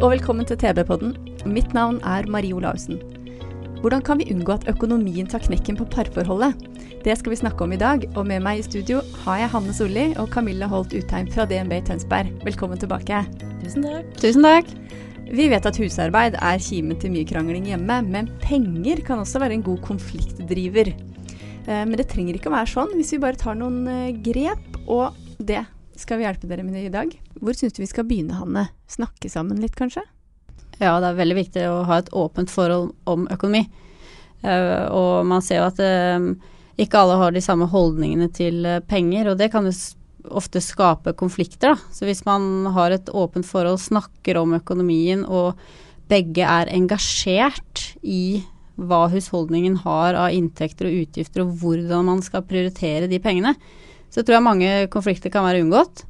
Og velkommen til TB-podden. Mitt navn er Marie Olaussen. Hvordan kan vi unngå at økonomien tar knekken på parforholdet? Det skal vi snakke om i dag, og med meg i studio har jeg Hanne Solli og Camilla Holt Utheim fra DNB i Tønsberg. Velkommen tilbake. Tusen takk. Tusen takk. Vi vet at husarbeid er kimen til mye krangling hjemme, men penger kan også være en god konfliktdriver. Eh, Men det trenger ikke å være sånn hvis vi bare tar noen eh, grep, og det skal vi hjelpe dere med det i dag. Hvor syns du vi skal begynne, Hanne? Snakke sammen litt, kanskje? Ja, det er veldig viktig å ha et åpent forhold om økonomi. Eh, og man ser jo at eh, ikke alle har de samme holdningene til eh, penger, og det kan jo ofte skape konflikter. Da. Så hvis man har et åpent forhold, snakker om økonomien, og begge er engasjert i hva husholdningen har av inntekter og utgifter, og hvordan man skal prioritere de pengene, så tror jeg mange konflikter kan være unngått.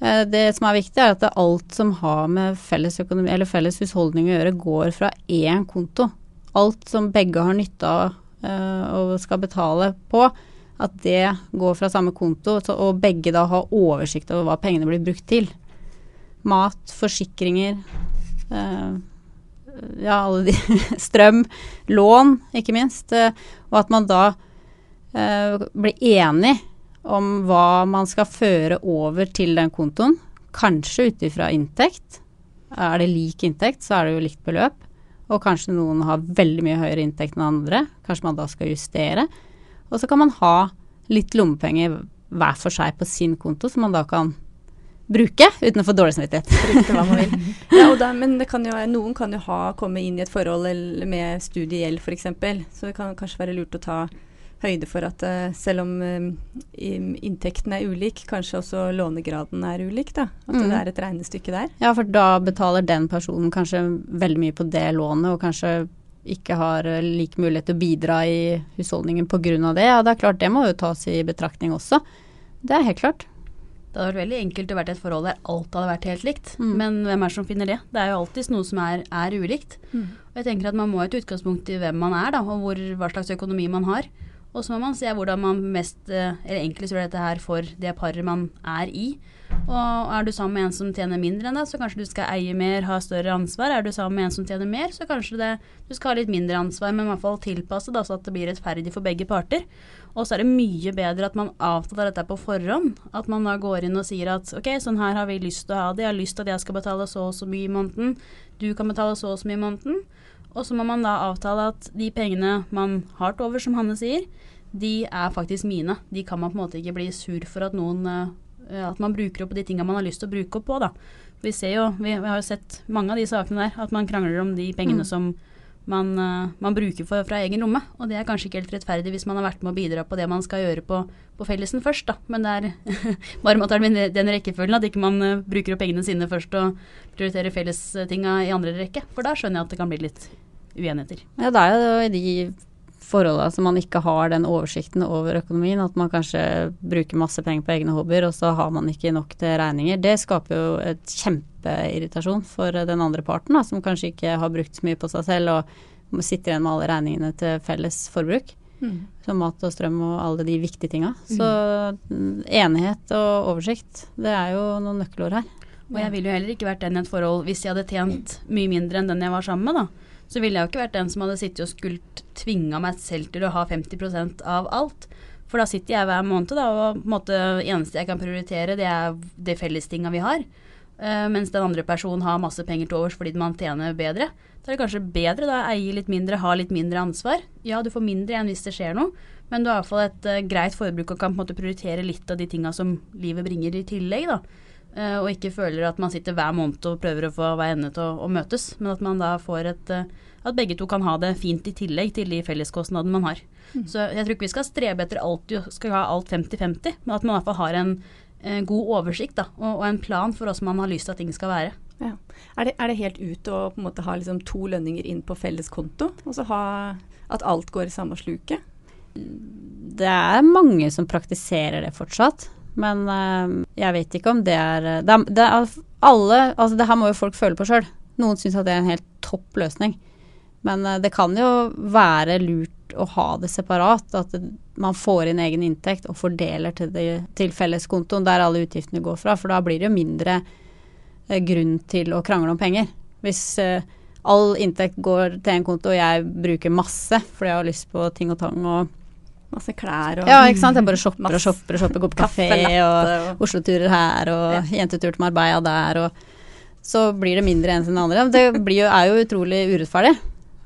Eh, Det som er viktig, er at alt som har med felles, økonomi, eller felles husholdning å gjøre, går fra én konto. Alt som begge har nytte av eh, og skal betale på, at det går fra samme konto, og begge da har oversikt over hva pengene blir brukt til. Mat, forsikringer, eh, ja, alle de Strøm, lån, ikke minst. og at man da blir enig om hva man skal føre over til den kontoen. Kanskje ut ifra inntekt. Er det lik inntekt, så er det jo likt beløp. Og kanskje noen har veldig mye høyere inntekt enn andre. Kanskje man da skal justere. Og så kan man ha litt lommepenger hver for seg på sin konto, som man da kan bruke uten å få dårlig samvittighet. Ja, da, men det kan jo, noen kan jo ha, komme inn i et forhold med studiegjeld f.eks. Så det kan kanskje være lurt å ta høyde for at eh, selv om eh, inntekten er ulik, kanskje også lånegraden er ulik. da. At Mm. det er et regnestykke der. Ja, for da betaler den personen kanskje veldig mye på det lånet, og kanskje ikke har eh, lik mulighet til å bidra i husholdningen pga. det. Ja, det er klart det må jo tas i betraktning også. Det er helt klart. Det hadde vært veldig enkelt å være i et forhold der alt hadde vært helt likt. Mm. Men hvem er det som finner det? Det er jo alltid noe som er, er ulikt. Og jeg tenker at man må ha et utgangspunkt i hvem man er, da, og hvor, hva slags økonomi man har. Og så må man se hvordan man mest, eh, eller enklest gjør dette her for det paret man er i. Og er du sammen med en som tjener mindre enn deg, så kanskje du skal eie mer, ha større ansvar. Er du sammen med en som tjener mer, så kanskje det, du skal ha litt mindre ansvar, men i hvert fall tilpasse da, så at det blir rettferdig for begge parter. Og så er det mye bedre at man avtaler dette på forhånd. At man da går inn og sier at ok, sånn her har vi lyst til å ha det. Jeg har lyst til at jeg skal betale så og så mye i måneden. Du kan betale så og så mye i måneden. Og så må man da avtale at de pengene man har til over, som Hanne sier, de er faktisk mine. De kan man på en måte ikke bli sur for at noen eh, At man bruker opp de tinga man har lyst til å bruke opp på, da. Vi ser jo, vi, vi har jo sett mange av de sakene der, at man krangler om de pengene som man, eh, man bruker for, fra egen lomme. Og det er kanskje ikke helt rettferdig hvis man har vært med å bidra på det man skal gjøre på, på fellesen først, da. Men det er bare med at det den rekkefølgen, at ikke man eh, bruker opp pengene sine først og prioriterer fellestinga i andre rekke. For da skjønner jeg at det kan bli litt uenigheter. Ja, det er jo i de forholda som man ikke har den oversikten over økonomien, at man kanskje bruker masse penger på egne hobbyer, og så har man ikke nok til regninger. Det skaper jo et kjempeirritasjon for den andre parten, da, som kanskje ikke har brukt så mye på seg selv og sitter igjen med alle regningene til felles forbruk. Som mat og strøm og alle de viktige tinga. Så mm, enighet og oversikt, det er jo noen nøkkelord her. Og jeg ville jo heller ikke vært den i et forhold hvis jeg hadde tjent mye mindre enn den jeg var sammen med, da. Så ville jeg jo ikke vært den som hadde sittet og skulle tvinga meg selv til å ha 50% av alt. For da sitter jeg hver måned, da, og på en måte eneste jeg kan prioritere, det er det fellestinga vi har. Eh, mens den andre personen har masse penger til overs fordi man tjener bedre. Da er det kanskje bedre da å eie litt mindre, ha litt mindre ansvar. Ja, du får mindre igjen hvis det skjer noe, men du har iallfall et uh, greit forbruk og kan på en måte prioritere litt av de tinga som livet bringer i tillegg, da. Uh, og ikke føler at man sitter hver måned og prøver å få hver ende til å, å møtes, men at man da får et uh, at begge to kan ha det fint i tillegg til de felleskostnadene man har. Mm. Så jeg tror ikke vi skal strebe etter alt, skal ha alt 50-50, men at man i hvert fall har en god oversikt da, og, og, en plan for hvordan man har lyst til at ting skal være. Ja. Er, det, er, det, helt ut å på en måte ha liksom to lønninger inn på felles konto, og så ha at alt går i samme sluket? Det er mange som praktiserer det fortsatt. Men øh, jeg vet ikke om det er Det, er, det er alle Altså, det her må jo folk føle på sjøl. Noen syns at det er en helt topp løsning. Men øh, det kan jo være lurt å ha det separat. At det, man får inn egen inntekt og fordeler til, det, til felleskontoen der alle utgiftene går fra. For da blir det jo mindre uh, grunn til å krangle om penger. Hvis all inntekt går til en konto og jeg bruker masse fordi jeg har lyst på ting og tang og Masse klær og Ja, ikke sant. Jeg bare shopper og shopper og shopper, går på kafé og, og Oslo-turer her og ja. jentetur til Marbella der og Så blir det mindre en enn den andre. Det jo, er jo utrolig urettferdig.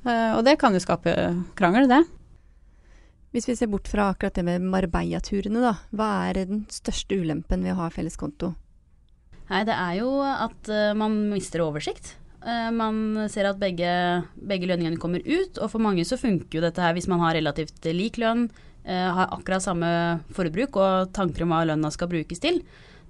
Uh, og det kan jo skape krangel, det. Hvis vi ser bort fra akkurat det med Marbella-turene, da. Hva er den største ulempen ved å ha felleskonto? Nei, det er jo at uh, man mister oversikt. Uh, man ser at begge, begge, lønningene kommer ut, og for mange så funker jo dette her hvis man har relativt lik lønn, uh, har akkurat samme forbruk og tanker om hva lønna skal brukes til.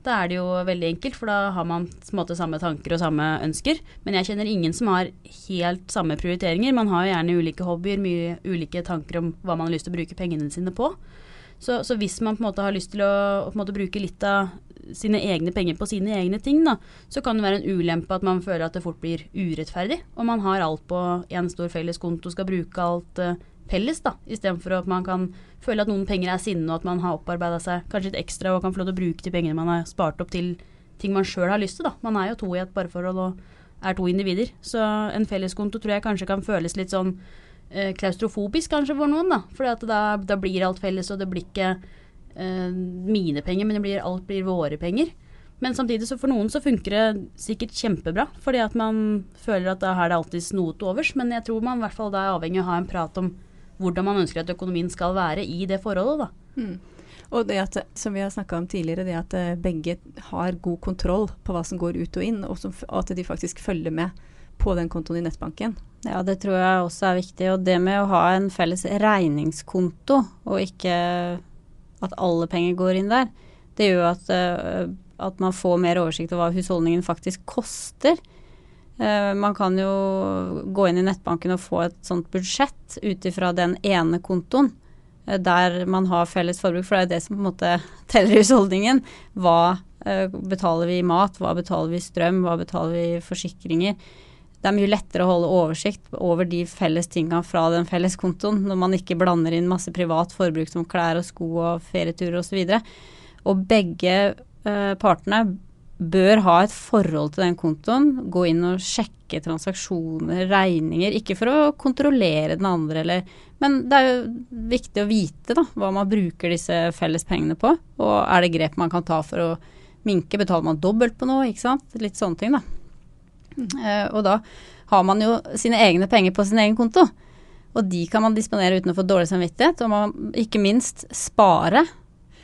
Da er det jo veldig enkelt, for da har man måte, samme tanker og samme ønsker. Men jeg kjenner ingen som har helt samme prioriteringer. Man har jo gjerne ulike hobbyer, mye ulike tanker om hva man har lyst til å bruke pengene sine på. Så, så hvis man på en måte har lyst til å, å bruke litt av sine egne penger på sine egne ting, da, så kan det være en ulempe at man føler at det fort blir urettferdig. Og man har alt på én stor felles konto, skal bruke alt uh, felles, da, istedenfor at man kan føle at noen penger er sinne, og at man har opparbeida seg kanskje litt ekstra og kan få lov til å bruke de pengene man har spart opp til ting man sjøl har lyst til, da. Man er jo to i et parforhold og er to individer. Så en felleskonto tror jeg kanskje kan føles litt sånn eh, klaustrofobisk kanskje for noen, da. For da, da, blir alt felles, og det blir ikke eh, mine penger, men blir, alt blir våre penger. Men samtidig så for noen så funker det sikkert kjempebra, fordi at man føler at da er det alltid noe til overs. Men jeg tror man i hvert fall da er avhengig av å ha en prat om hvordan man ønsker at økonomien skal være i det forholdet. Da. Mm. Og det at, som vi har snakka om tidligere, det at eh, begge har god kontroll på hva som går ut og inn, og, som, og at de faktisk følger med på den kontoen i nettbanken. Ja, det tror jeg også er viktig. Og det med å ha en felles regningskonto, og ikke at alle penger går inn der, det gjør at, uh, at man får mer oversikt over hva husholdningen faktisk koster. Uh, man kan jo gå inn i nettbanken og få et sånt budsjett ut ifra den ene kontoen uh, der man har felles forbruk, for det er det som på en måte teller i husholdningen. Hva uh, betaler vi i mat, hva betaler vi i strøm, hva betaler vi i forsikringer. Det er mye lettere å holde oversikt over de felles tinga fra den felles kontoen, når man ikke blander inn masse privat forbruk som klær og sko og ferieturer osv. Og, så og begge partene bør ha et forhold til den kontoen. Gå inn og sjekke transaksjoner, regninger. Ikke for å kontrollere den andre, eller, men det er jo viktig å vite da, hva man bruker disse felles pengene på. Og er det grep man kan ta for å minke? Betaler man dobbelt på noe? ikke sant? Litt sånne ting, da. Mm. Uh, og da har man jo sine egne penger på sin egen konto. Og de kan man disponere uten å få dårlig samvittighet. Og man ikke minst spare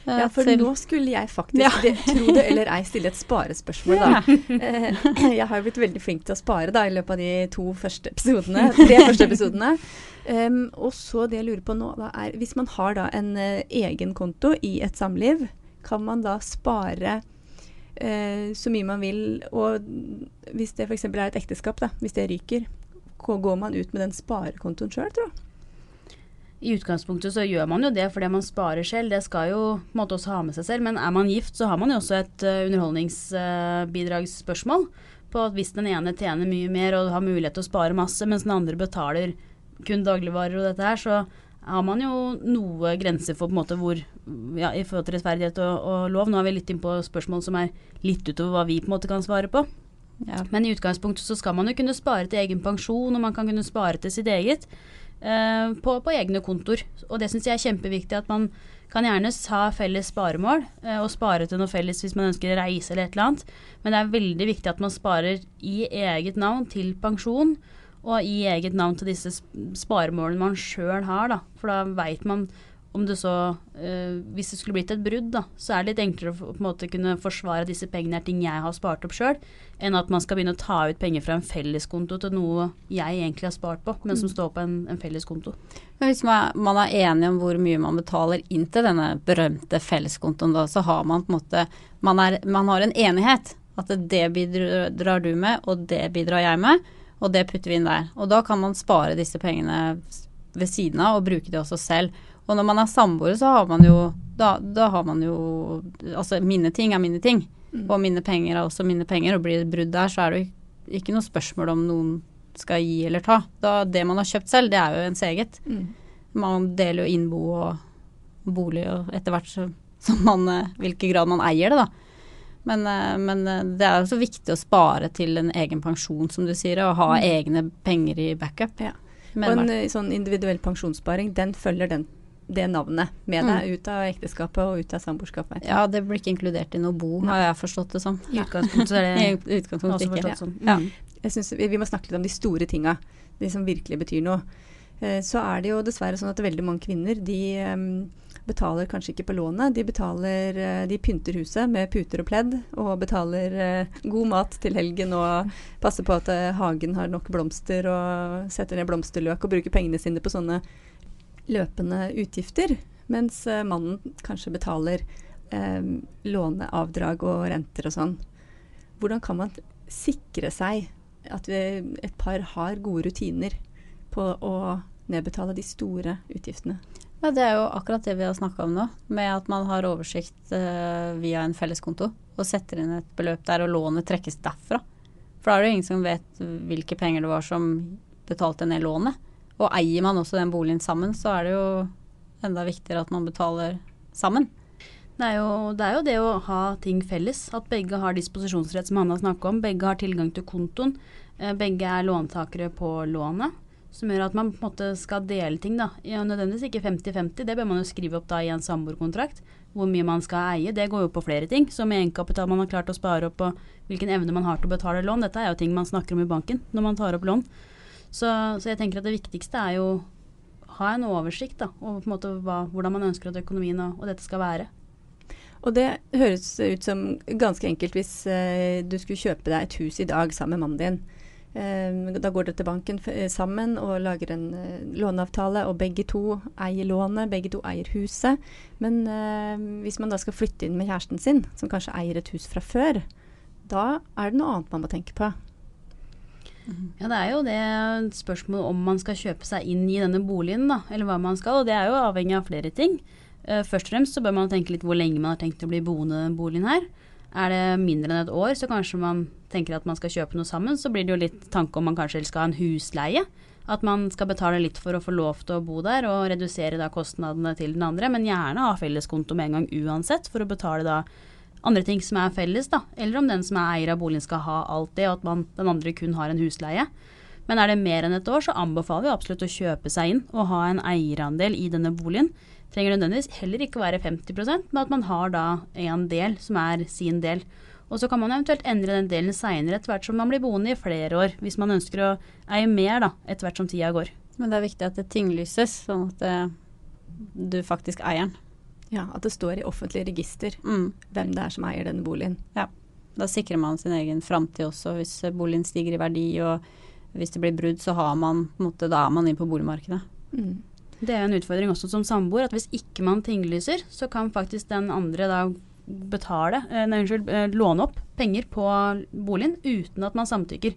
ja, for til... nå skulle jeg faktisk, ja. det, tro det eller ei, stille et sparespørsmål, da. Ja. jeg har jo blitt veldig flink til å spare da, i løpet av de to første episodene, tre første episodene. Um, og så det jeg lurer på nå, da er Hvis man har da en uh, egen konto i et samliv, kan man da spare uh, så mye man vil? Og hvis det f.eks. er et ekteskap, da, hvis det ryker, går man ut med den sparekontoen sjøl, tror du? I utgangspunktet så gjør man jo det fordi man sparer selv, det skal jo på en måte også ha med seg selv. Men er man gift, så har man jo også et uh, underholdningsbidragsspørsmål. På at hvis den ene tjener mye mer og har mulighet til å spare masse, mens den andre betaler kun dagligvarer og dette her, så har man jo noe grenser for på en måte hvor ja, I forhold til rettferdighet og, og, lov. Nå er vi litt inn på spørsmål som er litt utover hva vi på en måte kan svare på. Ja. Men i utgangspunktet så skal man jo kunne spare til egen pensjon, og man kan kunne spare til sitt eget. Eh, på, på, egne kontor. Og det syns jeg er kjempeviktig. At man kan gjerne ha felles sparemål, uh, og spare til noe felles hvis man ønsker å reise eller et eller annet. Men det er veldig viktig at man sparer i eget navn til pensjon. Og i eget navn til disse sparemålene man sjøl har, da. For da veit man om det så eh, Hvis det skulle blitt et brudd, da, så er det litt enklere å på en måte kunne forsvare disse pengene er ting jeg har spart opp sjøl, enn at man skal begynne å ta ut penger fra en felleskonto til noe jeg egentlig har spart på, men som står på en, en felleskonto. Men hvis man, man er enig om hvor mye man betaler inn til denne berømte felleskontoen, da, så har man på en måte Man, er, man har en enighet. At det bidrar du med, og det bidrar jeg med, og det putter vi inn der. Og da kan man spare disse pengene ved siden av og bruke det også selv. Og når man er samboere, så har man jo da, da, har man jo Altså, mine ting er mine ting. Mm. Og mine penger er også mine penger. Og blir det brudd der, så er det jo ikke noe spørsmål om noen skal gi eller ta. Da, det man har kjøpt selv, det er jo ens eget. Mm. Man deler jo innbo og bolig og etter hvert så, som man eh, hvilken grad man eier det, da. Men, eh, men, eh, det er jo så viktig å spare til en egen pensjon, som du sier, og ha mm. egne penger i backup. Ja. og en sånn individuell pensjonssparing, den følger den det navnet med deg mm. ut av ekteskapet og ut av samboerskapet. Ja, det blir ikke inkludert i noe bo, har jeg forstått det som. I utgangspunktet er det I utgangspunktet ikke. Sånn. Ja. Jeg synes vi, vi, må snakke litt om de store tinga, de som virkelig betyr noe. Eh, så er det jo dessverre sånn at veldig mange kvinner de um, betaler kanskje ikke på lånet. De betaler uh, De pynter huset med puter og pledd og betaler uh, god mat til helgen og passer på at hagen har nok blomster og setter ned blomsterløk og bruker pengene sine på sånne løpende utgifter, mens eh, mannen kanskje betaler eh, låneavdrag og renter og sånn. Hvordan kan man sikre seg at et par har gode rutiner på å nedbetale de store utgiftene? Ja, Det er jo akkurat det vi har snakka om nå, med at man har oversikt eh, via en felleskonto og setter inn et beløp der, og lånet trekkes derfra. For da er det jo ingen som vet hvilke penger det var som betalte ned lånet. Og eier man også den boligen sammen, så er det jo enda viktigere at man betaler sammen. Det er, jo, det er jo det å ha ting felles. At begge har disposisjonsrett, som Hanna snakker om. Begge har tilgang til kontoen. Eh, begge er låntakere på lånet. Som gjør at man på en måte skal dele ting. da. Ja, nødvendigvis ikke 50-50, det bør man jo skrive opp da i en samboerkontrakt. Hvor mye man skal eie. Det går jo på flere ting. Som egenkapital man har klart å spare opp, og hvilken evne man har til å betale lån. Dette er jo ting man snakker om i banken når man tar opp lån. Så, så, jeg tenker at det viktigste er jo ha en oversikt da, over på en måte hva, hvordan man ønsker at økonomien og, og, dette skal være. Og det høres ut som ganske enkelt hvis eh, du skulle kjøpe deg et hus i dag sammen med mannen din. Eh, da går dere til banken eh, sammen og lager en eh, låneavtale, og begge to eier lånet, begge to eier huset. Men eh, hvis man da skal flytte inn med kjæresten sin, som kanskje eier et hus fra før, da er det noe annet man må tenke på. Ja, det er jo det spørsmålet om man skal kjøpe seg inn i denne boligen, da, eller hva man skal. Og det er jo avhengig av flere ting. Uh, først og fremst så bør man tenke litt hvor lenge man har tenkt å bli boende i boligen her. Er det mindre enn et år, så kanskje man tenker at man skal kjøpe noe sammen. Så blir det jo litt tanke om man kanskje skal ha en husleie. At man skal betale litt for å få lov til å bo der, og redusere da kostnadene til den andre. Men gjerne ha felleskonto med en gang uansett, for å betale da andre ting som er felles, da. Eller om den som er eier av boligen skal ha alt det, og at man, den andre kun har en husleie. Men er det mer enn et år, så anbefaler vi absolutt å kjøpe seg inn og ha en eierandel i denne boligen. Trenger nødvendigvis heller ikke være 50% men at man har da en del som er sin del. Og så kan man eventuelt endre den delen seinere etter hvert som man blir boende i flere år, hvis man ønsker å eie mer da, etter hvert som tida går. Men det er viktig at det tinglyses, sånn at det, du faktisk eier den. Ja, At det står i offentlig register mm. hvem det er som eier denne boligen. Ja, Da sikrer man sin egen framtid også, hvis boligen stiger i verdi. Og hvis det blir brudd, så har man, måte, da er man inne på boligmarkedet. Mm. Det er en utfordring også som samboer, at hvis ikke man tinglyser, så kan faktisk den andre da betale, eh, nei, unnskyld, eh, låne opp penger på boligen uten at man samtykker.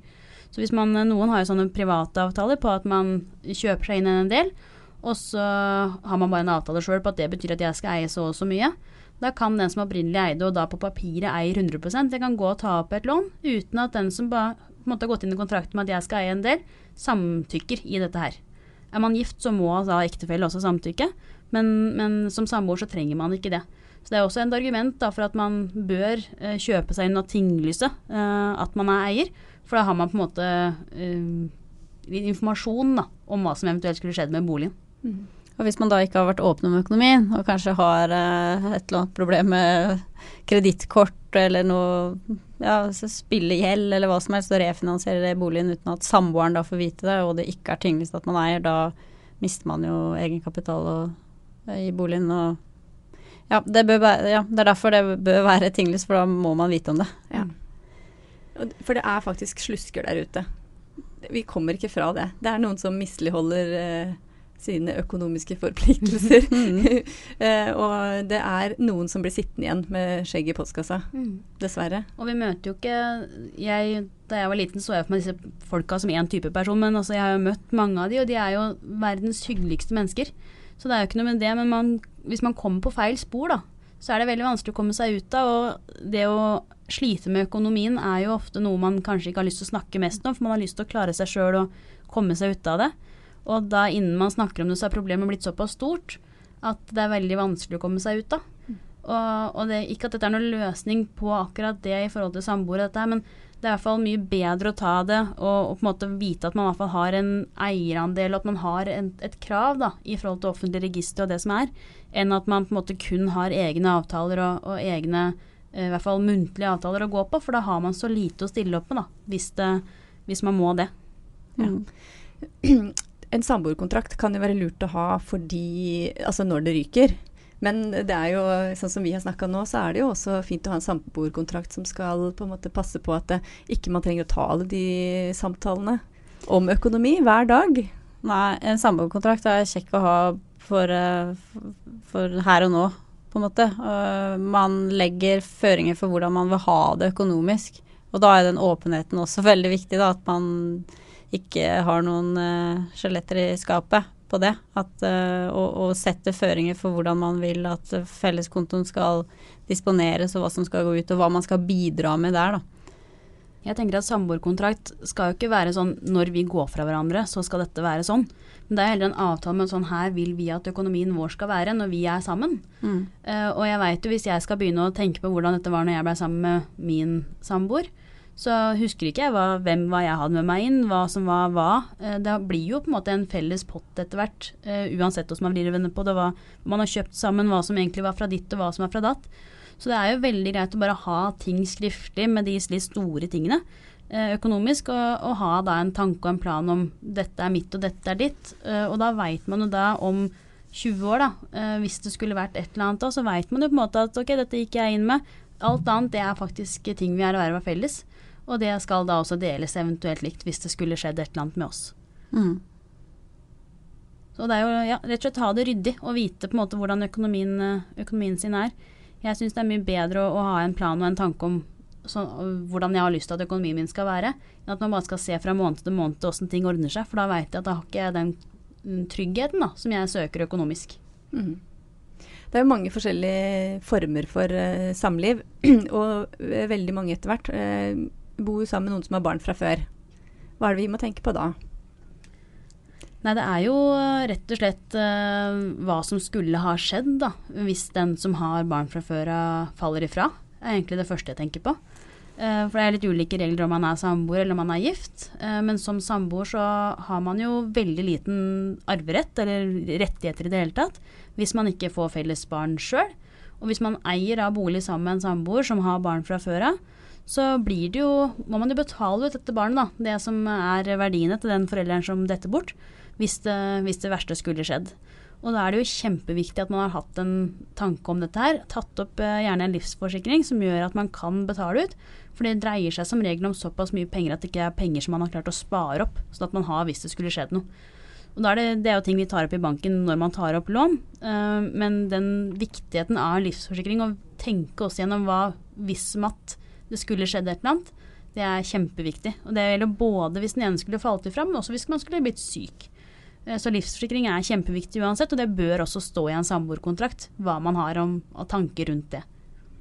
Så hvis man, Noen har jo sånne private avtaler på at man kjøper seg inn en del, og så har man bare en avtale sjøl på at det betyr at jeg skal eie så og så mye. Da kan den som opprinnelig eide, og da på papiret eier 100 det kan gå og ta opp et lån uten at den som bare måtte ha gått inn i kontrakten med at jeg skal eie en del, samtykker i dette her. Er man gift, så må da ektefelle også samtykke, men, men som samboer så trenger man ikke det. Så det er også et argument da, for at man bør eh, kjøpe seg inn og tinglyse eh, at man er eier, for da har man på en måte eh, informasjon da, om hva som eventuelt skulle skjedd med boligen. Mm. Og hvis man da ikke har vært åpen om økonomien, og kanskje har eh, et eller annet problem med kredittkort eller noe ja, spillegjeld eller hva som helst, og refinansiere det i boligen uten at samboeren da får vite det, og det ikke er tinglyst at man eier, da mister man jo egenkapital og i boligen. Og ja det, være, ja, det er derfor det bør være tinglyst, for da må man vite om det. Ja. For det er faktisk slusker der ute. Vi kommer ikke fra det. Det er noen som misligholder eh, sine økonomiske forpliktelser. mm. eh, og det er noen som blir sittende igjen med skjegg i postkassa. Mm. Dessverre. Og vi møter jo ikke jeg, Da jeg var liten, så jeg for meg disse folka som én type person, men altså, jeg har jo møtt mange av de, og de er jo verdens hyggeligste mennesker. Så det er jo ikke noe med det, men man, hvis man kommer på feil spor, da, så er det veldig vanskelig å komme seg ut av. Og det å slite med økonomien er jo ofte noe man kanskje ikke har lyst til å snakke mest om, for man har lyst til å klare seg sjøl og komme seg ut av det. Og da innen man snakker om det, så er problemet blitt såpass stort at det er veldig vanskelig å komme seg ut av. Og, og det, ikke at dette er noen løsning på akkurat det i forhold til samboere, men det er i hvert fall mye bedre å ta det og, og, på en måte vite at man i hvert fall har en eierandel, og at man har en, et krav da, i forhold til offentlig register og det som er, enn at man på en måte kun har egne avtaler og, og egne eh, i hvert fall muntlige avtaler å gå på, for da har man så lite å stille opp med, da, hvis, det, hvis man må det. Ja. En samboerkontrakt kan jo være lurt å ha fordi Altså når det ryker. Men det er jo, sånn som vi har snakka nå, så er det jo også fint å ha en samboerkontrakt som skal på en måte passe på at det, ikke man trenger å ta alle de samtalene om økonomi hver dag. Nei, en samboerkontrakt er kjekk å ha for, eh, for, her og nå, på en måte. Man legger føringer for hvordan man vil ha det økonomisk. Og da er den åpenheten også veldig viktig, da, at man ikke har noen uh, skjeletter i skapet på det. At, uh, og, og sette føringer for hvordan man vil at felleskontoen skal disponeres, og hva som skal gå ut, og hva man skal bidra med der, da. Jeg tenker at Samboerkontrakt skal jo ikke være sånn når vi går fra hverandre, så skal dette være sånn. Men det er heller en avtale med sånn her vil vi at økonomien vår skal være når vi er sammen. Mm. Uh, og jeg veit jo hvis jeg skal begynne å tenke på hvordan dette var når jeg ble sammen med min samboer, så husker ikke jeg hva, hvem hva jeg hadde med meg inn, hva som var hva. Uh, det blir jo på en måte en felles pott etter hvert, uh, uansett hvordan man blir venner på det, hva man har kjøpt sammen, hva som egentlig var fra ditt og hva som er fra datt. Så det er jo veldig greit å bare ha ting skriftlig med de litt store tingene eh, økonomisk, og, og, ha da en tanke og en plan om dette er mitt og dette er ditt. Eh, og da veit man jo da om 20 år, da, eh, hvis det skulle vært et eller annet da, så veit man jo på en måte at ok, dette gikk jeg inn med. Alt annet det er faktisk ting vi er å være felles. Og det skal da også deles eventuelt likt hvis det skulle skjedd et eller annet med oss. Mm. Så det er jo ja, rett og slett ha det ryddig og vite på en måte hvordan økonomien, økonomien sin er. Jeg syns det er mye bedre å, å, ha en plan og en tanke om så, hvordan jeg har lyst til at økonomien min skal være, enn at man bare skal se fra måned til måned åssen ting ordner seg. For da veit jeg at da har ikke jeg den mm, tryggheten da, som jeg søker økonomisk. Mm. Det er jo mange forskjellige former for uh, samliv, og uh, veldig mange etter hvert uh, bor sammen med noen som har barn fra før. Hva er det vi må tenke på da? Nei, det er jo eh, rett og slett uh, hva som skulle ha skjedd, da. Hvis den som har barn fra før av, faller ifra. Det er egentlig det første jeg tenker på. Uh, for det er litt ulike regler om man er samboer eller om man er gift. Uh, men som samboer så har man jo veldig liten arverett, eller rettigheter i det hele tatt, hvis man ikke får felles barn sjøl. Og hvis man eier av bolig sammen med en samboer som har barn fra før av, så blir det jo, må man jo betale ut dette barnet, da. Det som er verdiene til den forelderen som detter bort hvis det, hvis det verste skulle skjedd. Og da er det jo kjempeviktig at man har hatt en tanke om dette her. Tatt opp eh, gjerne en livsforsikring som gjør at man kan betale ut. For det dreier seg som regel om såpass mye penger at det ikke er penger som man har klart å spare opp. Sånn at man har hvis det skulle skjedd noe. Og da er det, det er jo ting vi tar opp i banken når man tar opp lån. Uh, men den viktigheten av livsforsikring, å tenke også gjennom hva hvis matt det skulle skjedd et eller annet, det er kjempeviktig. Og det gjelder både hvis den ene skulle falt ifra, men også hvis man skulle blitt syk. Eh, så livsforsikring er kjempeviktig uansett, og det bør også stå i en samboerkontrakt hva man har om tanker rundt det.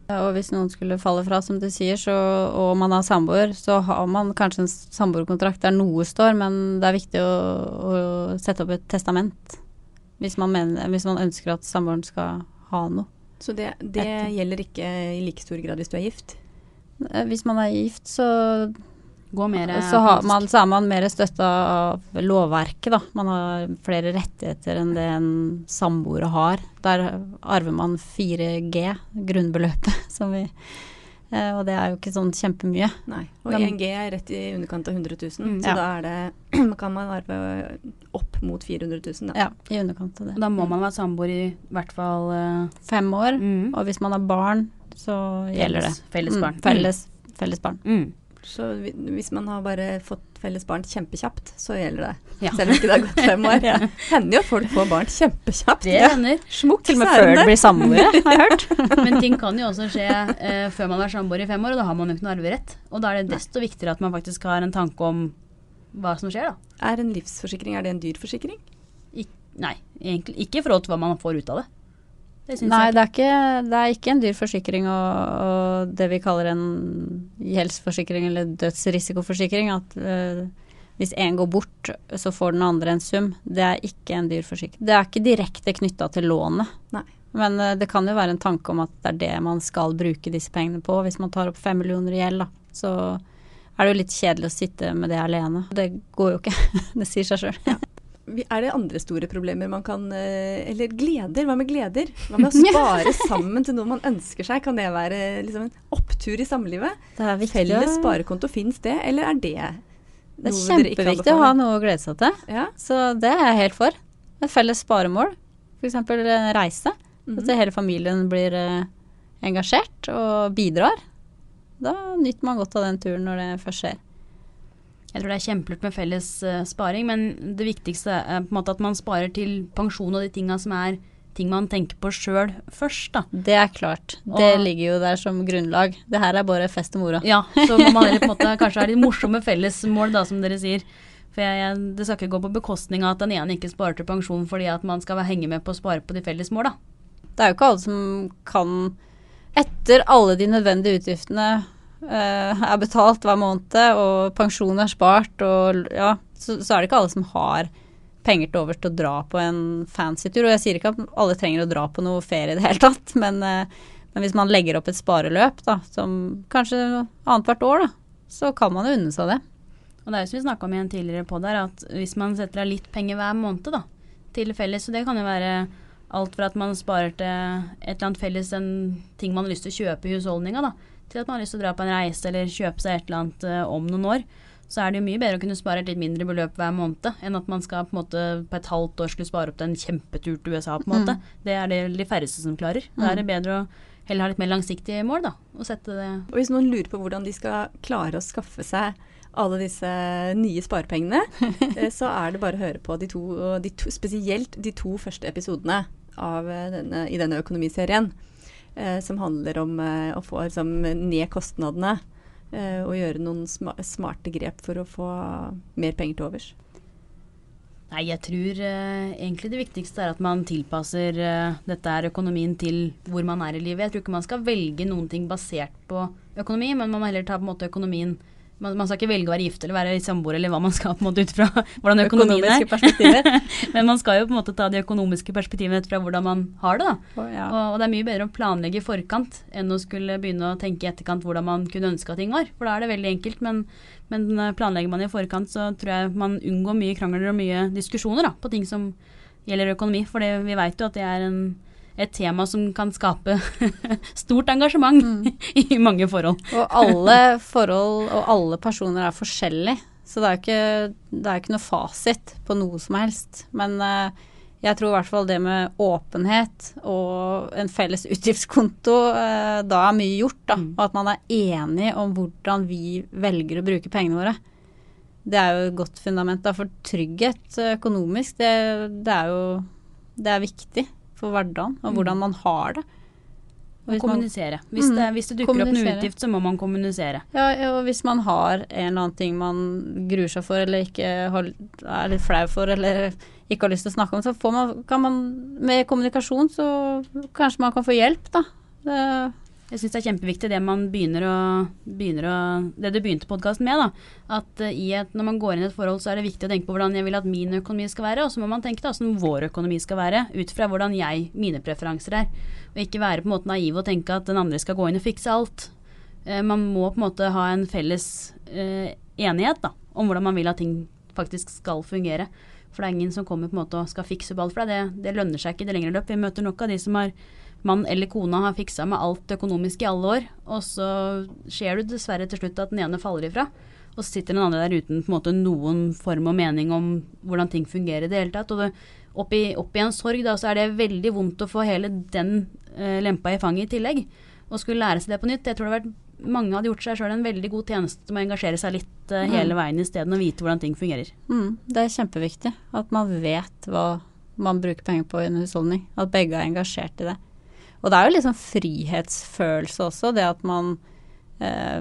Og hvis noen skulle falle fra, som du sier, så, og man har samboer, så har man kanskje en samboerkontrakt der noe står, men det er viktig å, å sette opp et testament hvis man, mener, hvis man ønsker at samboeren skal ha noe. Så det, det gjelder ikke i like stor grad hvis du er gift? Eh, hvis man er gift, så mer, så, har man, så er man mer støtta av lovverket, da. Man har flere rettigheter enn det en samboere har. Der arver man 4G, grunnbeløpet, som vi Eh, og det er jo ikke sånn kjempemye. Nei. Og 1G er rett i underkant av 100 000, Mm. så Ja. da er det kan man arve opp mot 400 000. Da. Ja, i underkant av det. Da må man være samboer i hvert fall uh, Fem år. mm, Og hvis man har barn, så gjelder det. felles, felles barn. Mm, felles, felles barn. Mm. Så hvis man har bare fått felles barn kjempekjapt, så gjelder det. Ja. Selv om ikke det har gått fem år. Hender jo at folk får barn kjempekjapt. Det hender. Smukk, Til og med før det blir samboere, har jeg hørt. Men ting kan jo også skje eh, før man er samboer i fem år, og da har man jo ikke noe arverett. Og da er det desto viktigere at man faktisk har en tanke om hva som skjer, da. Er en livsforsikring er det en dyr forsikring? Ik nei, egentlig ikke i forhold til hva man får ut av det. Det Nei, det er, ikke, det er ikke en dyr forsikring og, og det vi kaller en gjeldsforsikring eller dødsrisikoforsikring. At uh, hvis én går bort, så får den andre en sum. Det er ikke en dyr forsikring. Det er ikke direkte knytta til lånet. Nei. Men øh, det kan jo være en tanke om at det er det man skal bruke disse pengene på. Hvis man tar opp fem millioner i gjeld, da, så er det jo litt kjedelig å sitte med det alene. Det går jo ikke. det sier seg sjøl. Vi- Er det andre store problemer man kan eh, Eller gleder? Hva med gleder? Hva med å spare sammen til noe man ønsker seg? Kan det være liksom en opptur i samlivet? Det er Felles sparekonto, fins det, eller er det Det er kjempeviktig å ha noe å glede seg til. Ja. Så det er jeg helt for. Et felles sparemål, f.eks. en reise. Mm. At hele familien blir eh, engasjert og bidrar. Da nyter man godt av den turen når det først skjer. Jeg tror det er kjempelurt med felles uh, sparing, men det viktigste er på en måte at man sparer til pensjon og de tinga som er ting man tenker på sjøl først, da. Det er klart. Det Og- ligger jo der som grunnlag. Det her er bare fest og moro. Ja, så må man heller på en måte kanskje ha litt morsomme fellesmål, da, som dere sier. For jeg, jeg, det skal ikke gå på bekostning av at den ene ikke sparer til pensjon fordi at man skal henge med på å spare på de felles måla. Det er jo ikke alle som kan Etter alle de nødvendige utgiftene er betalt hver måned, og pensjon er spart, og ja, så, så er det ikke alle som har penger til overs til å dra på en fancy tur. Og jeg sier ikke at alle trenger å dra på noe ferie i det hele tatt, men, eh, men hvis man legger opp et spareløp, da, som kanskje annethvert år, da, så kan man jo unne seg det. Og det er jo som vi snakka om i en tidligere på der, at hvis man setter av litt penger hver måned da, til felles, så det kan jo være alt fra at man sparer til et eller annet felles, en ting man har lyst til å kjøpe i husholdninga, da, til at man har lyst til å dra på en reise eller kjøpe seg et eller annet eh, om noen år, så er det jo mye bedre å kunne spare et litt mindre beløp hver måned, enn at man skal på en måte på et halvt år skulle spare opp til en kjempetur til USA, på en måte. Det er det de færreste som klarer. Da er det bedre å heller ha litt mer langsiktige mål, da, og sette det Og hvis noen lurer på hvordan de skal klare å skaffe seg alle disse nye sparepengene, eh, så er det bare å høre på de to, de to spesielt de to første episodene av eh, denne, i denne økonomiserien. Eh, som handler om eh, å få liksom, ned kostnadene eh, og gjøre noen sma smarte grep for å få mer penger til overs. Nei, jeg tror eh, egentlig det viktigste er at man tilpasser eh, dette her økonomien til hvor man er i livet. Jeg tror ikke man skal velge noen ting basert på økonomi, men man må heller ta på en måte økonomien man, man skal ikke velge å være gift eller være samboer eller hva man skal på en måte ut fra hvordan økonomien er. men man skal jo på en måte ta de økonomiske perspektivene ut fra hvordan man har det. da. Og, ja. Og, og det er mye bedre å planlegge i forkant enn å skulle begynne å tenke i etterkant hvordan man kunne ønske at ting var. For da er det veldig enkelt. Men, men eh, planlegger man i forkant, så tror jeg man unngår mye krangler og mye diskusjoner da, på ting som gjelder økonomi. For det, vi vet jo at det er en, et tema som kan skape stort engasjement i mange forhold. Og alle forhold og alle personer er forskjellige. Så det er ikke, det er ikke noe fasit på noe som helst. Men eh, jeg tror i hvert fall det med åpenhet og en felles utgiftskonto, eh, da er mye gjort. da. Og at man er enig om hvordan vi velger å bruke pengene våre. Det er jo et godt fundament da, for trygghet økonomisk. Det, det er jo det er viktig for hverdagen og hvordan man har det. Og kommunisere. Hvis, Mm, det, hvis det dukker opp noe utgift, så må man kommunisere. Ja, og hvis man har en eller annen ting man gruer seg for, eller ikke har, er litt flau for, eller ikke har lyst til å snakke om, så får man, kan man med kommunikasjon, så kanskje man kan få hjelp, da. Jeg syns det er kjempeviktig det man begynner å, begynner å Det du begynte podkasten med, da. At eh, et, når man går inn i et forhold, så er det viktig å tenke på hvordan jeg vil at min økonomi skal være, og så må man tenke da hvordan vår økonomi skal være, ut fra hvordan jeg, mine preferanser er. Og ikke være på en måte naiv og tenke at den andre skal gå inn og fikse alt. Eh, man må på en måte ha en felles eh, enighet da, om hvordan man vil at ting faktisk skal fungere. For det er ingen som kommer på en måte og skal fikse opp alt for deg. Det, det lønner seg ikke i det lengre løp. Vi møter nok av de som har mann eller kona har fiksa med alt økonomisk i alle år, og så skjer det dessverre til slutt at den ene faller ifra. Og så sitter den andre der uten måte noen form og mening om hvordan ting fungerer i det hele tatt. Og det, oppi, oppi en sorg da, så er det veldig vondt å få hele den eh, lempa i fanget i tillegg. Og skulle lære seg det på nytt. Jeg tror det har vært mange hadde gjort seg sjøl en veldig god tjeneste med å engasjere seg litt uh, hele veien isteden og vite hvordan ting fungerer. Mm, det er kjempeviktig at man vet hva man bruker penger på i en husholdning. At begge er engasjert i det. Og det er jo liksom frihetsfølelse også, det at man eh,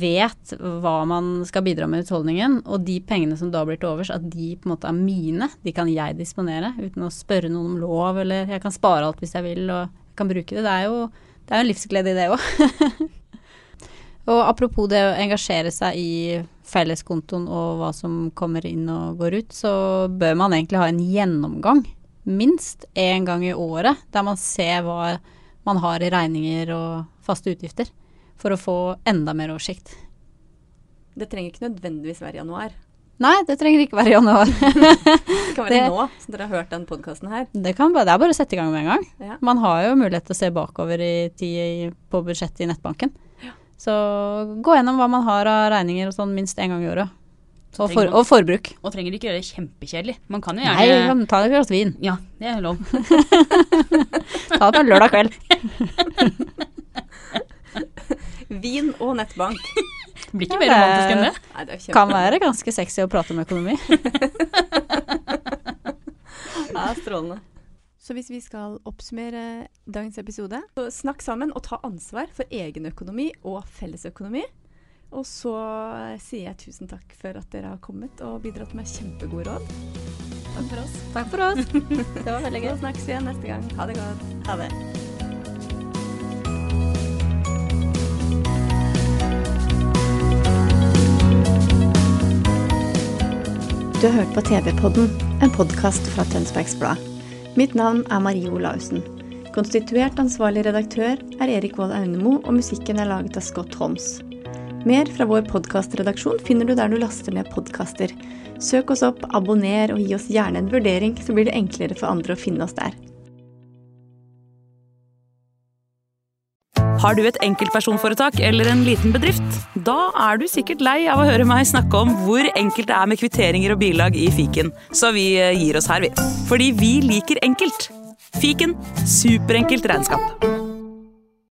vet hva man skal bidra med i husholdningen. Og de pengene som da blir til overs, at de på en måte er mine. De kan jeg disponere uten å spørre noen om lov, eller jeg kan spare alt hvis jeg vil og jeg kan bruke det. Det er jo det er en livsglede i det òg. Og apropos det å engasjere seg i felleskontoen og hva som kommer inn og går ut, så bør man egentlig ha en gjennomgang, minst én gang i året, der man ser hva man har i regninger og faste utgifter, for å få enda mer oversikt. Det trenger ikke nødvendigvis være i januar. Nei, det trenger ikke være i januar. det kan være det, nå, som dere har hørt den podkasten her. Det, kan, det, er bare å sette i gang med en gang. Ja. Man har jo mulighet til å se bakover i tid på budsjettet i nettbanken. Så gå gjennom hva man har av regninger og sånn minst én gang i året. Og, for, og, forbruk. Og trenger ikke gjøre det kjempekjedelig. Man kan jo gjerne Nei, man ta et glass vin. Ja, det er lov. ta det på lørdag kveld. vin og nettbank. Det blir ikke mer romantisk enn det. Nei, det kan være ganske sexy å prate om økonomi. ja, strålende. Så hvis vi skal oppsummere dagens episode, så snakk sammen og ta ansvar for egen økonomi og fellesøkonomi. Og så sier jeg tusen takk for at dere har kommet og bidratt med kjempegode råd. Takk for oss. Takk for oss. Det var veldig gøy. Så snakkes vi igjen neste gang. Ha det godt. Ha det. Du har hørt på TV-podden, en podkast fra Tønsbergs Blad. Mitt navn er Marie Olaussen. Konstituert ansvarlig redaktør er Erik Wold Aunemo, og musikken er laget av Scott Holmes. Mer fra vår podkastredaksjon finner du der du laster ned podkaster. Søk oss opp, abonner og gi oss gjerne en vurdering, så blir det enklere for andre å finne oss der. Har du et enkeltpersonforetak eller en liten bedrift? Da er du sikkert lei av å høre meg snakke om hvor enkelt det er med kvitteringer og bilag i fiken, så vi eh, gir oss her, vi. Fordi vi liker enkelt. Fiken superenkelt regnskap.